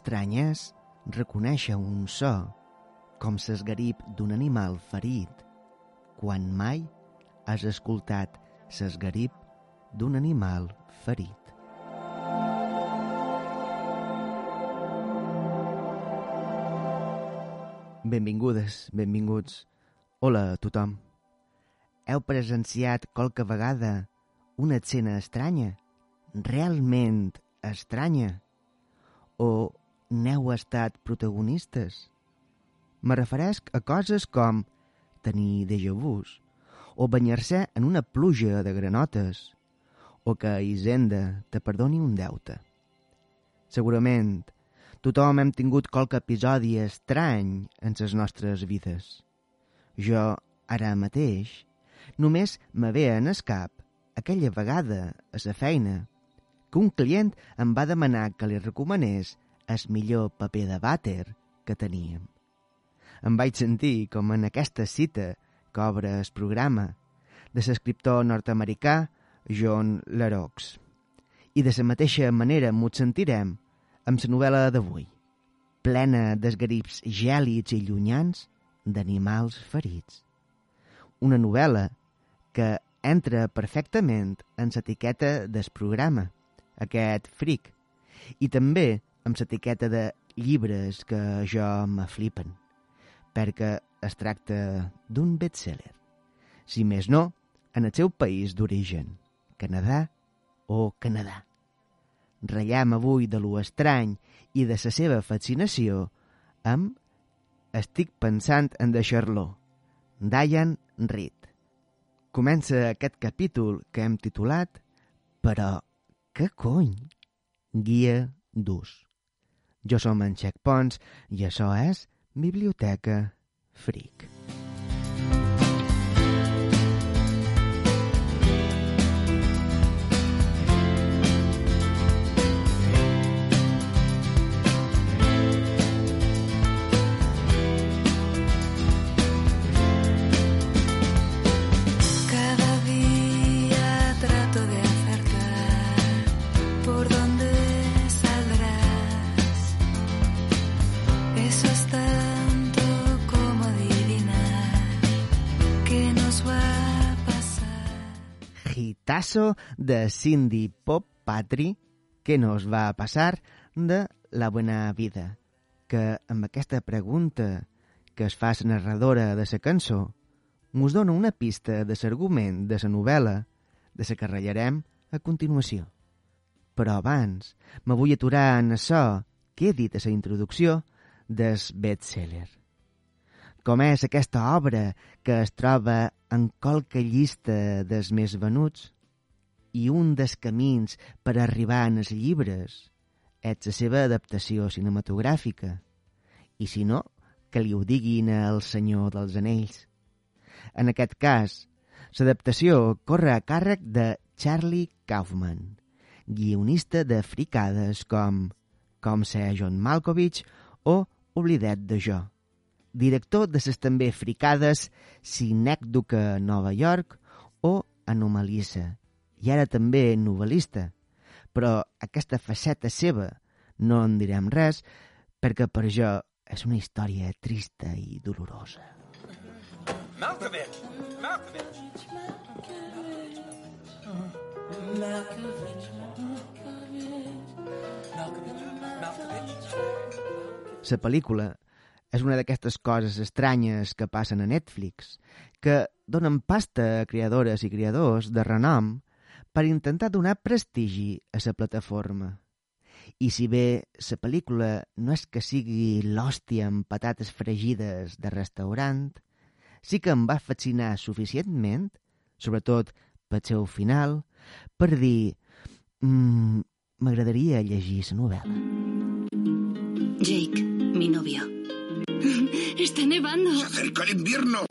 Estrany és reconèixer un so com l'esgarip d'un animal ferit quan mai has escoltat l'esgarip d'un animal ferit. Benvingudes, benvinguts. Hola a tothom. Heu presenciat qualque vegada una escena estranya? Realment estranya? o n'heu estat protagonistes? Me referesc a coses com tenir déjà vus, o banyar-se en una pluja de granotes, o que Hisenda te perdoni un deute. Segurament, tothom hem tingut qualque episodi estrany en les nostres vides. Jo, ara mateix, només me ve en el cap aquella vegada a la feina que un client em va demanar que li recomanés el millor paper de vàter que teníem. Em vaig sentir com en aquesta cita que obre el programa de l'escriptor nord-americà John LaRox. I de la mateixa manera m'ho sentirem amb la novel·la d'avui, plena d'esgarips gèlids i llunyans d'animals ferits. Una novel·la que entra perfectament en l'etiqueta del programa, aquest fric, i també amb l'etiqueta de llibres que jo me flipen, perquè es tracta d'un bestseller. Si més no, en el seu país d'origen, Canadà o Canadà. Ratllem avui de lo estrany i de la seva fascinació amb Estic pensant en deixar-lo, Diane Reed. Comença aquest capítol que hem titulat Però què cony? Guia d'ús. Jo som en Xec Pons i això és Biblioteca Freak. Hitazo de Cindy Pop Patri que nos va a passar de La Buena Vida, que amb aquesta pregunta que es fa la narradora de la cançó mos dona una pista de l'argument de la novel·la de la que ratllarem a continuació. Però abans me vull aturar en això que he dit a la introducció del bestseller. Com és aquesta obra que es troba en qualque llista dels més venuts i un dels camins per arribar en els llibres és la seva adaptació cinematogràfica. I si no, que li ho diguin al Senyor dels Anells. En aquest cas, l'adaptació corre a càrrec de Charlie Kaufman, guionista de fricades com Com ser John Malkovich o Oblidat de jo, director de les també fricades Sinècdoca Nova York o Anomalissa, i ara també novel·lista. Però aquesta faceta seva no en direm res perquè per jo és una història trista i dolorosa. Malkovich! Malkovich! La pel·lícula és una d'aquestes coses estranyes que passen a Netflix, que donen pasta a creadores i creadors de renom per intentar donar prestigi a la plataforma. I si bé la pel·lícula no és que sigui l'hòstia amb patates fregides de restaurant, sí que em va fascinar suficientment, sobretot pel seu final per dir mm, m'agradaria llegir la novel·la. Jake, mi novio. Está nevando. Se acerca el invierno.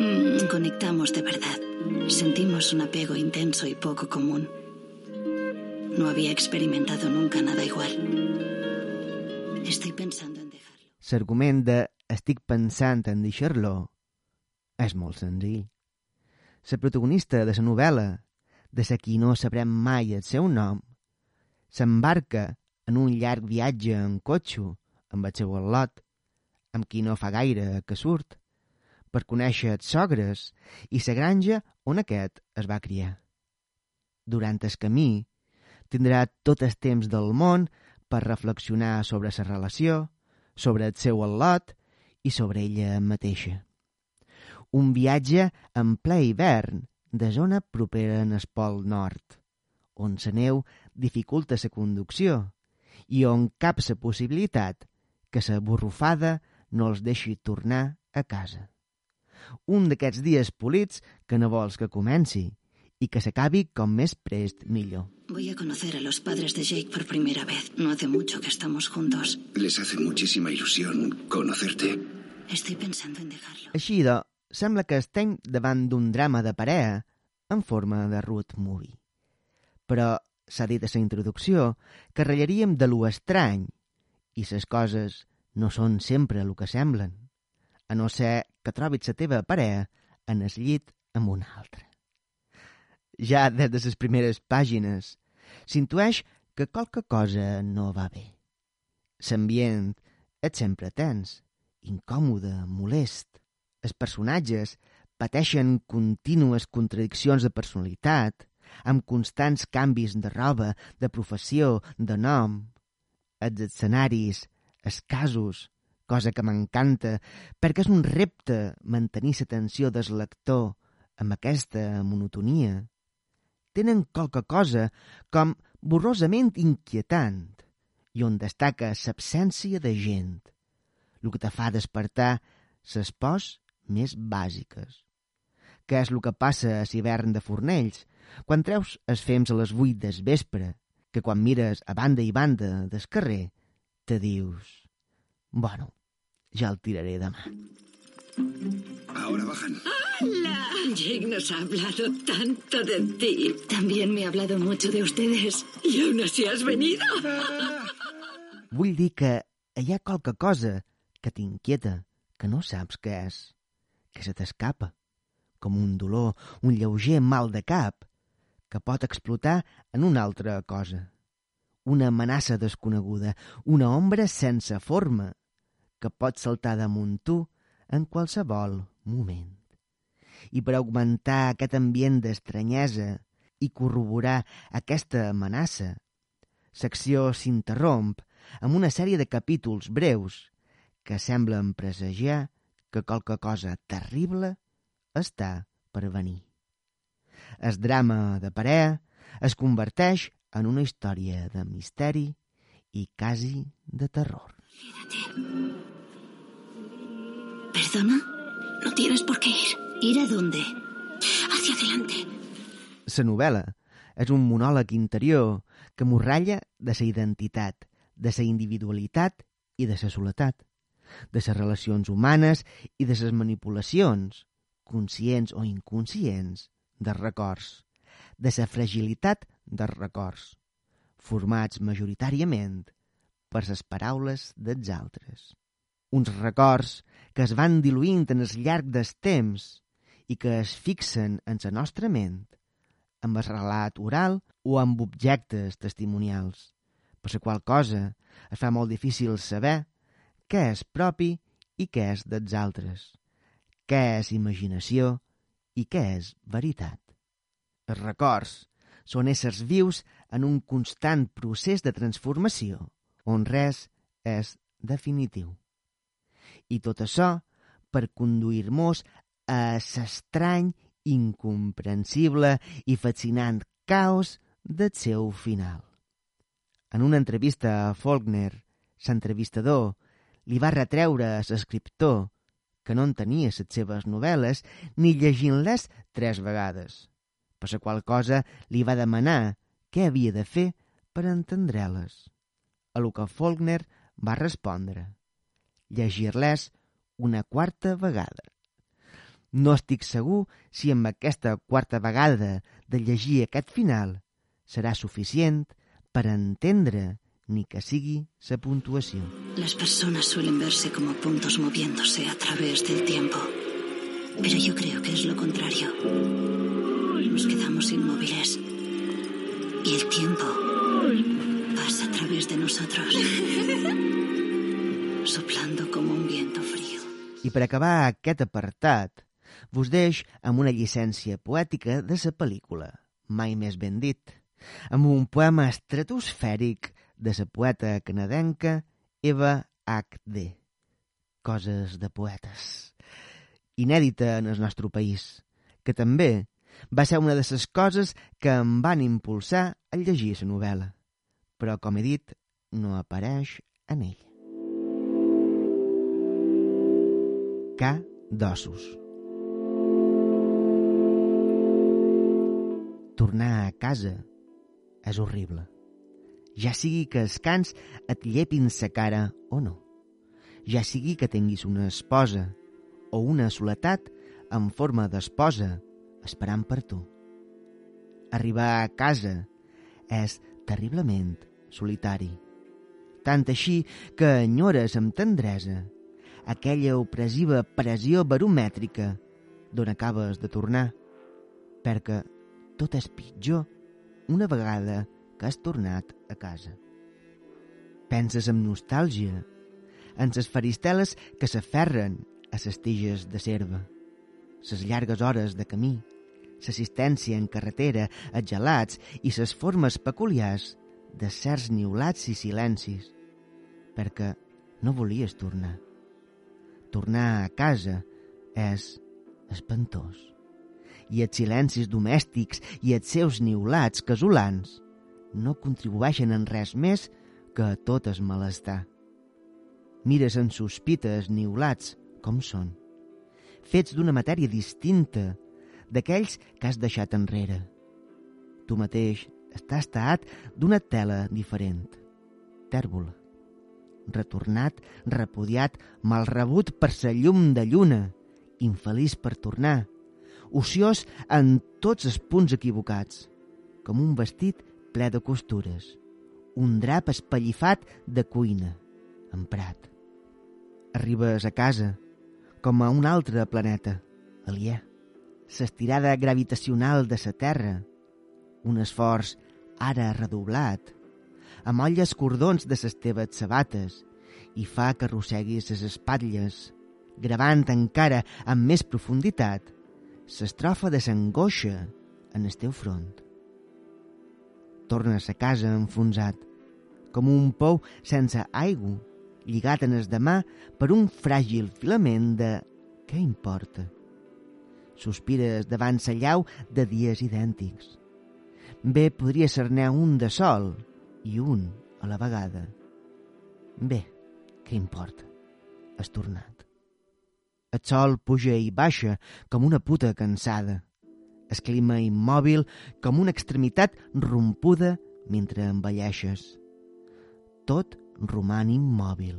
Mm, Conectamos de verdad. Sentimos un apego intenso y poco común. No había experimentado nunca nada igual. Estoy pensando en dejarlo. L'argument de estic pensant en deixar-lo és molt senzill. La protagonista de la novel·la, de la qui no sabrem mai el seu nom, s'embarca en un llarg viatge en cotxe amb el seu al·lot, amb qui no fa gaire que surt, per conèixer els sogres i la granja on aquest es va criar. Durant el camí, tindrà tot el temps del món per reflexionar sobre la relació, sobre el seu al·lot i sobre ella mateixa. Un viatge en ple hivern de zona propera en el pol nord, on la neu dificulta la conducció i on cap la possibilitat que la borrufada no els deixi tornar a casa. Un d'aquests dies polits que no vols que comenci i que s'acabi com més prest millor. Voy a conocer a los padres de Jake por primera vez. No hace mucho que estamos juntos. Les hace muchísima ilusión conocerte. Estoy pensando en dejarlo. Així, doncs, sembla que estem davant d'un drama de parella en forma de road movie. Però s'ha dit a la introducció que ratllaríem de lo estrany i les coses no són sempre el que semblen, a no ser que trobis la teva parella en el llit amb una altra. Ja des de les primeres pàgines s'intueix que qualque cosa no va bé. L'ambient és sempre tens, incòmode, molest. Els personatges pateixen contínues contradiccions de personalitat, amb constants canvis de roba, de professió, de nom. Els escenaris escasos, cosa que m'encanta, perquè és un repte mantenir l'atenció del lector amb aquesta monotonia. Tenen qualque cosa com borrosament inquietant i on destaca l'absència de gent, el que te fa despertar les pors més bàsiques. Què és el que passa a l'hivern de Fornells, quan treus els fems a les vuit del vespre, que quan mires a banda i banda del carrer, te dius... Bueno, ja el tiraré demà. Ahora bajan. Jake nos ha hablado tanto de ti. También me ha hablado mucho de ustedes. Y aún así has venido. Vull dir que hi ha qualque cosa que t'inquieta, que no saps què és, que se t'escapa, com un dolor, un lleuger mal de cap, que pot explotar en una altra cosa. Una amenaça desconeguda, una ombra sense forma, que pot saltar damunt tu en qualsevol moment. I per augmentar aquest ambient d'estranyesa i corroborar aquesta amenaça, l'acció s'interromp amb una sèrie de capítols breus que semblen presagiar que qualque cosa terrible està per venir. El drama de parella es converteix en una història de misteri i quasi de terror. ¿Perdona? No tienes por qué ir. ¿Ir a dónde? Hacia adelante. La novel·la és un monòleg interior que morralla de la identitat, de la individualitat i de la soledat, de les relacions humanes i de les manipulacions, conscients o inconscients, dels records, de la fragilitat dels records, formats majoritàriament per les paraules dels altres. Uns records que es van diluint en el llarg del temps i que es fixen en la nostra ment amb el relat oral o amb objectes testimonials, per la qual cosa es fa molt difícil saber què és propi i què és dels altres, què és imaginació i què és veritat. Els records són éssers vius en un constant procés de transformació, on res és definitiu. I tot això per conduir-nos a l'estrany, incomprensible i fascinant caos del seu final. En una entrevista a Faulkner, l'entrevistador li va retreure a l'escriptor que no entenia les seves novel·les ni llegint-les tres vegades. per la qual cosa li va demanar què havia de fer per entendre-les. A lo que Faulkner va respondre llegir-les una quarta vegada. No estic segur si amb aquesta quarta vegada de llegir aquest final serà suficient per entendre ni que sigui la puntuació. Las personas suelen verse como puntos moviéndose a través del tiempo. Pero yo creo que es lo contrario. Nos quedamos inmóviles. Y el tiempo pasa a través de nosotros. Soplando como un viento frío. I per acabar aquest apartat, vos deix amb una llicència poètica de la pel·lícula, mai més ben dit, amb un poema estratosfèric de la poeta canadenca Eva H.D. Coses de poetes. Inèdita en el nostre país, que també va ser una de les coses que em van impulsar a llegir la novel·la, però, com he dit, no apareix en ell. K d'ossos. Tornar a casa és horrible. Ja sigui que els cans et llepin sa cara o no. Ja sigui que tinguis una esposa o una soledat en forma d'esposa esperant per tu. Arribar a casa és terriblement solitari. Tant així que enyores amb tendresa aquella opressiva pressió baromètrica d'on acabes de tornar, perquè tot és pitjor una vegada que has tornat a casa. Penses amb nostàlgia en les faristeles que s'aferren a les tiges de serva, les llargues hores de camí, l'assistència en carretera, els gelats i les formes peculiars de certs niulats i silencis, perquè no volies tornar. Tornar a casa és espantós. I els silencis domèstics i els seus niulats casolans no contribueixen en res més que a tot es malestar. Mires en sospites niulats com són, fets d'una matèria distinta d'aquells que has deixat enrere. Tu mateix estàs taat d'una tela diferent, tèrbola retornat, repudiat, mal rebut per sa llum de lluna, infeliç per tornar, ociós en tots els punts equivocats, com un vestit ple de costures, un drap espallifat de cuina, emprat. Arribes a casa, com a un altre planeta, aliè. L'estirada gravitacional de sa Terra, un esforç ara redoblat, amolles cordons de ses teves sabates i fa que arrosseguis ses espatlles, gravant encara amb més profunditat l'estrofa de s'angoixa en el teu front. Tornes a casa enfonsat, com un pou sense aigua, lligat en el demà per un fràgil filament de què importa. Sospires davant sa llau de dies idèntics. Bé podria ser-ne un de sol i un a la vegada. Bé, què importa? Has tornat. El sol puja i baixa com una puta cansada. El clima immòbil com una extremitat rompuda mentre envelleixes. Tot roman immòbil.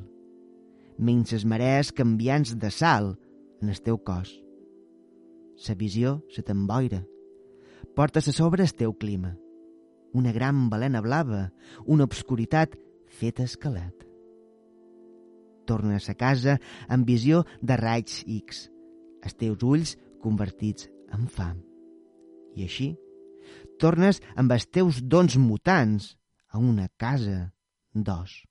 Menys les marees canviants de sal en el teu cos. La visió se t'emboira. Portes a sobre el teu clima. Una gran balena blava, una obscuritat feta esquelet. Tornes a casa amb visió de raigs X, els teus ulls convertits en fam. I així, tornes amb els teus dons mutants a una casa d'os.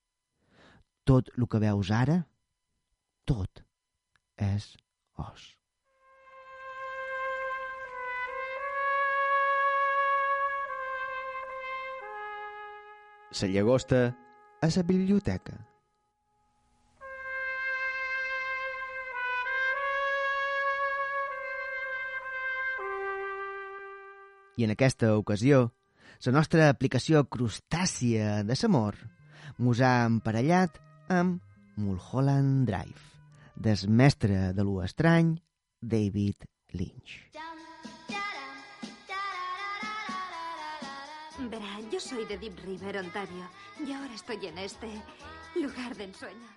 Tot el que veus ara, tot és os. La llagosta a la biblioteca. I en aquesta ocasió, la nostra aplicació crustàcia de l'amor mos ha emparellat amb Mulholland Drive, des mestre de lo estrany, David Lynch. Yo soy de Deep River, Ontario, y ahora estoy en este lugar de ensueño.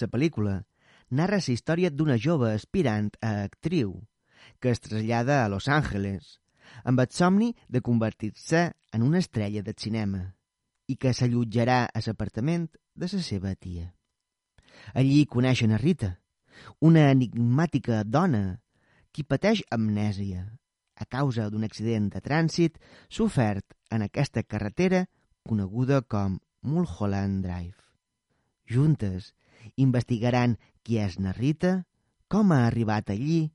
La pel·lícula narra la història d'una jove aspirant a actriu que es trasllada a Los Angeles amb el somni de convertir-se en una estrella de cinema i que s'allotjarà a l'apartament de la seva tia. Allí coneixen a Rita, una enigmàtica dona qui pateix amnèsia a causa d'un accident de trànsit sofert en aquesta carretera coneguda com Mulholland Drive. Juntes investigaran qui és na Rita, com ha arribat allí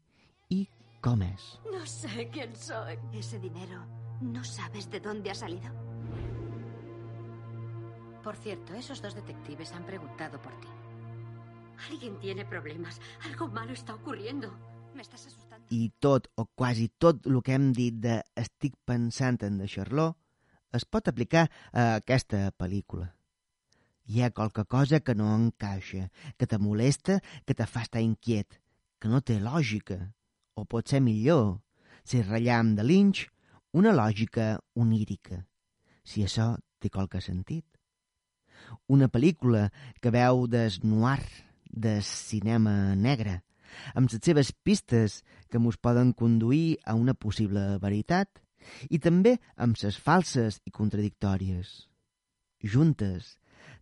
i com és. No sé quién soy. Ese dinero, ¿no sabes de dónde ha salido? Por cierto, esos dos detectives han preguntado por ti. Alguien tiene problemas. Algo malo está ocurriendo. Me estás asustando. I tot o quasi tot el que hem dit de Estic pensant en de Charlot es pot aplicar a aquesta pel·lícula. Hi ha qualque cosa que no encaixa, que te molesta, que te fa estar inquiet, que no té lògica. O pot ser millor, si ratllam de Lynch, una lògica onírica, si això té qualque sentit. Una pel·lícula que veu des noir, de cinema negre, amb les seves pistes que mos poden conduir a una possible veritat i també amb ses falses i contradictòries. Juntes,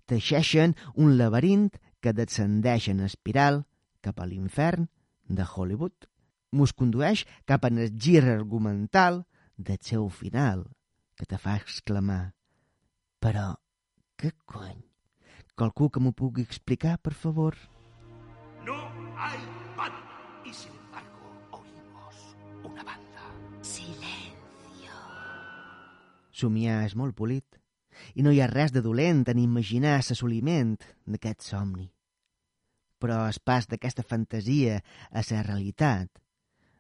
teixeixen un laberint que descendeix en espiral cap a l'infern de Hollywood. Mos condueix cap a el gir argumental del seu final, que te fa exclamar «Però, què cony? Qualcú que m'ho pugui explicar, per favor?» No hay Somiar és molt polit i no hi ha res de dolent en imaginar l'assoliment d'aquest somni. Però el pas d'aquesta fantasia a la realitat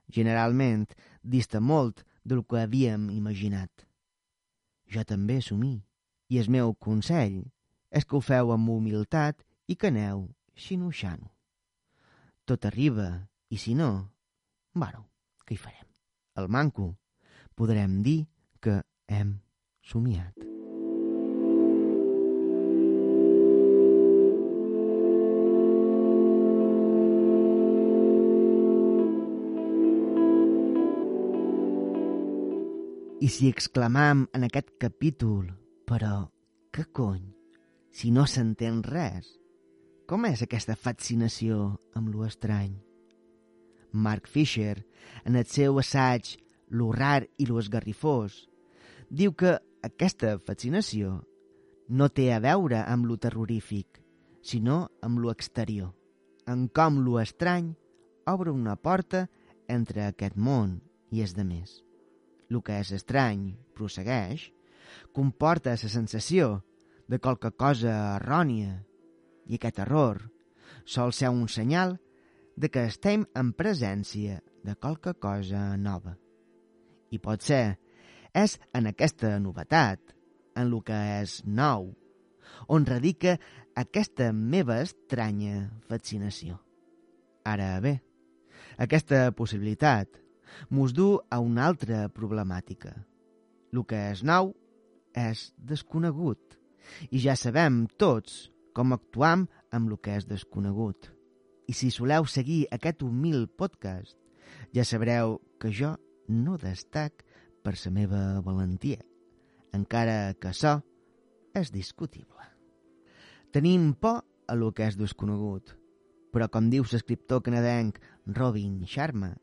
generalment dista molt del que havíem imaginat. Jo també somí, i el meu consell és que ho feu amb humilitat i que aneu xinoxano. Tot arriba, i si no, bueno, què hi farem? El manco podrem dir que hem somiat. I si exclamam en aquest capítol, però, què cony, si no s'entén res, com és aquesta fascinació amb lo estrany? Mark Fisher, en el seu assaig Lo rar i lo esgarrifós, diu que aquesta fascinació no té a veure amb lo terrorífic, sinó amb lo exterior, en com lo estrany obre una porta entre aquest món i els de més. El que és estrany, prossegueix, comporta la sensació de qualque cosa errònia i aquest error sol ser un senyal de que estem en presència de qualque cosa nova. I pot ser és en aquesta novetat, en el que és nou, on radica aquesta meva estranya fascinació. Ara bé, aquesta possibilitat mos du a una altra problemàtica. El que és nou és desconegut i ja sabem tots com actuam amb el que és desconegut. I si soleu seguir aquest humil podcast, ja sabreu que jo no destac per la meva valentia, encara que això és discutible. Tenim por a lo que és desconegut, però com diu l'escriptor canadenc Robin Sharma,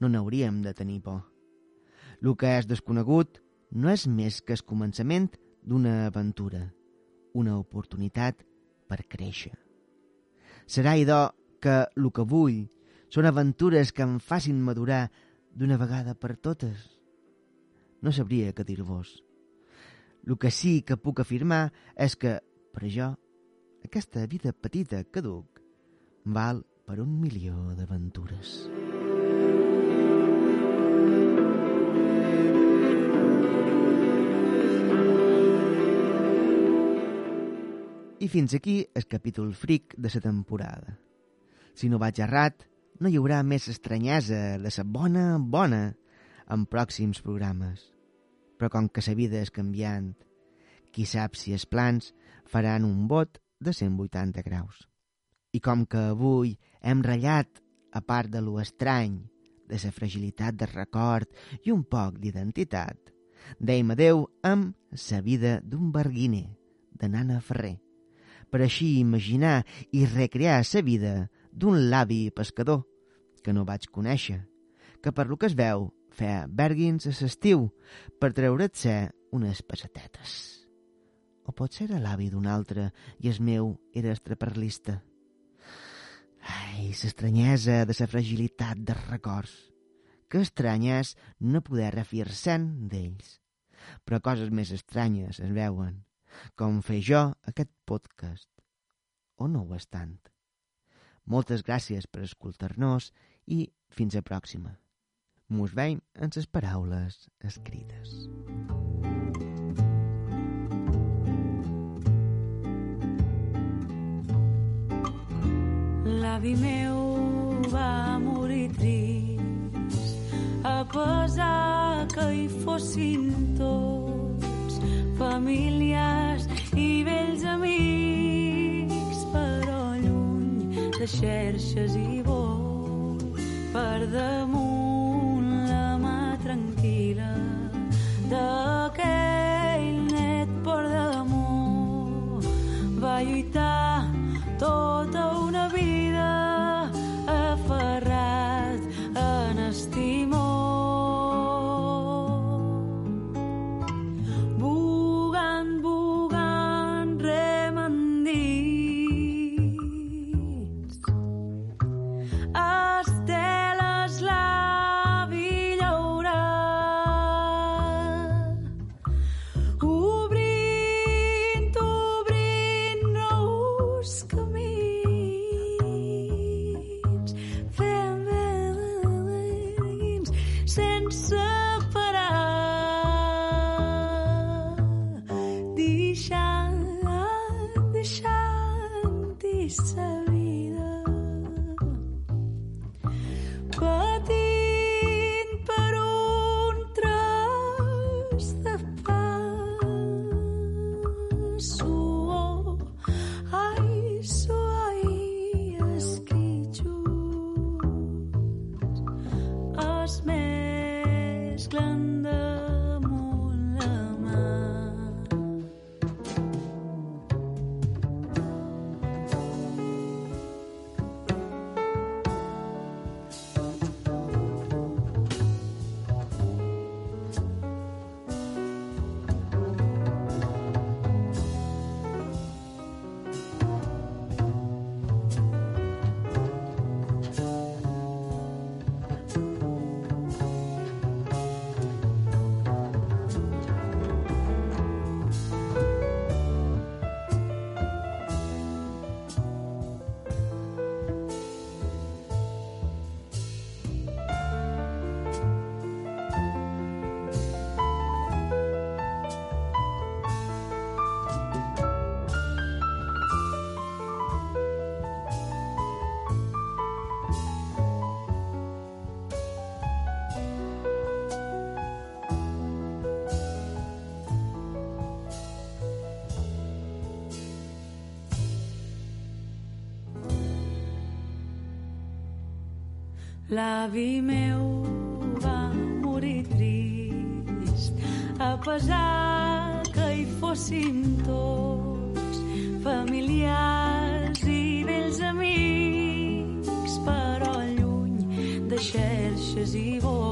no n'hauríem de tenir por. El que és desconegut no és més que el començament d'una aventura, una oportunitat per créixer. Serà, idò, que el que vull són aventures que em facin madurar d'una vegada per totes. No sabria què dir-vos. El que sí que puc afirmar és que, per jo, aquesta vida petita que duc val per un milió d'aventures. I fins aquí el capítol fric de la temporada. Si no vaig errat, no hi haurà més estranyesa de la bona, bona en pròxims programes. Però com que la vida és canviant, qui sap si els plans faran un bot de 180 graus. I com que avui hem ratllat, a part de lo estrany, de la fragilitat del record i un poc d'identitat, deim adeu amb la vida d'un barguiner, de Nana Ferrer, per així imaginar i recrear la vida d'un l'avi pescador, que no vaig conèixer, que per lo que es veu feia berguins a l'estiu per treure't-se unes pessetetes. O potser era l'avi d'un altre i el meu era estraperlista. Ai, l'estranyesa de la fragilitat dels records. Que estranya és no poder refiar-se'n d'ells. Però coses més estranyes es veuen, com fer jo aquest podcast. O no ho és tant. Moltes gràcies per escoltar-nos i fins a pròxima. Mos veiem en les paraules escrites. L'avi meu va morir trist, a pesar que hi fossin tots, famílies i vells amics, però lluny de xerxes i vols, per damunt mezclando. L'avi meu va morir trist, a pesar que hi fossin tots, familiars i vells amics, però lluny de xerxes i vols,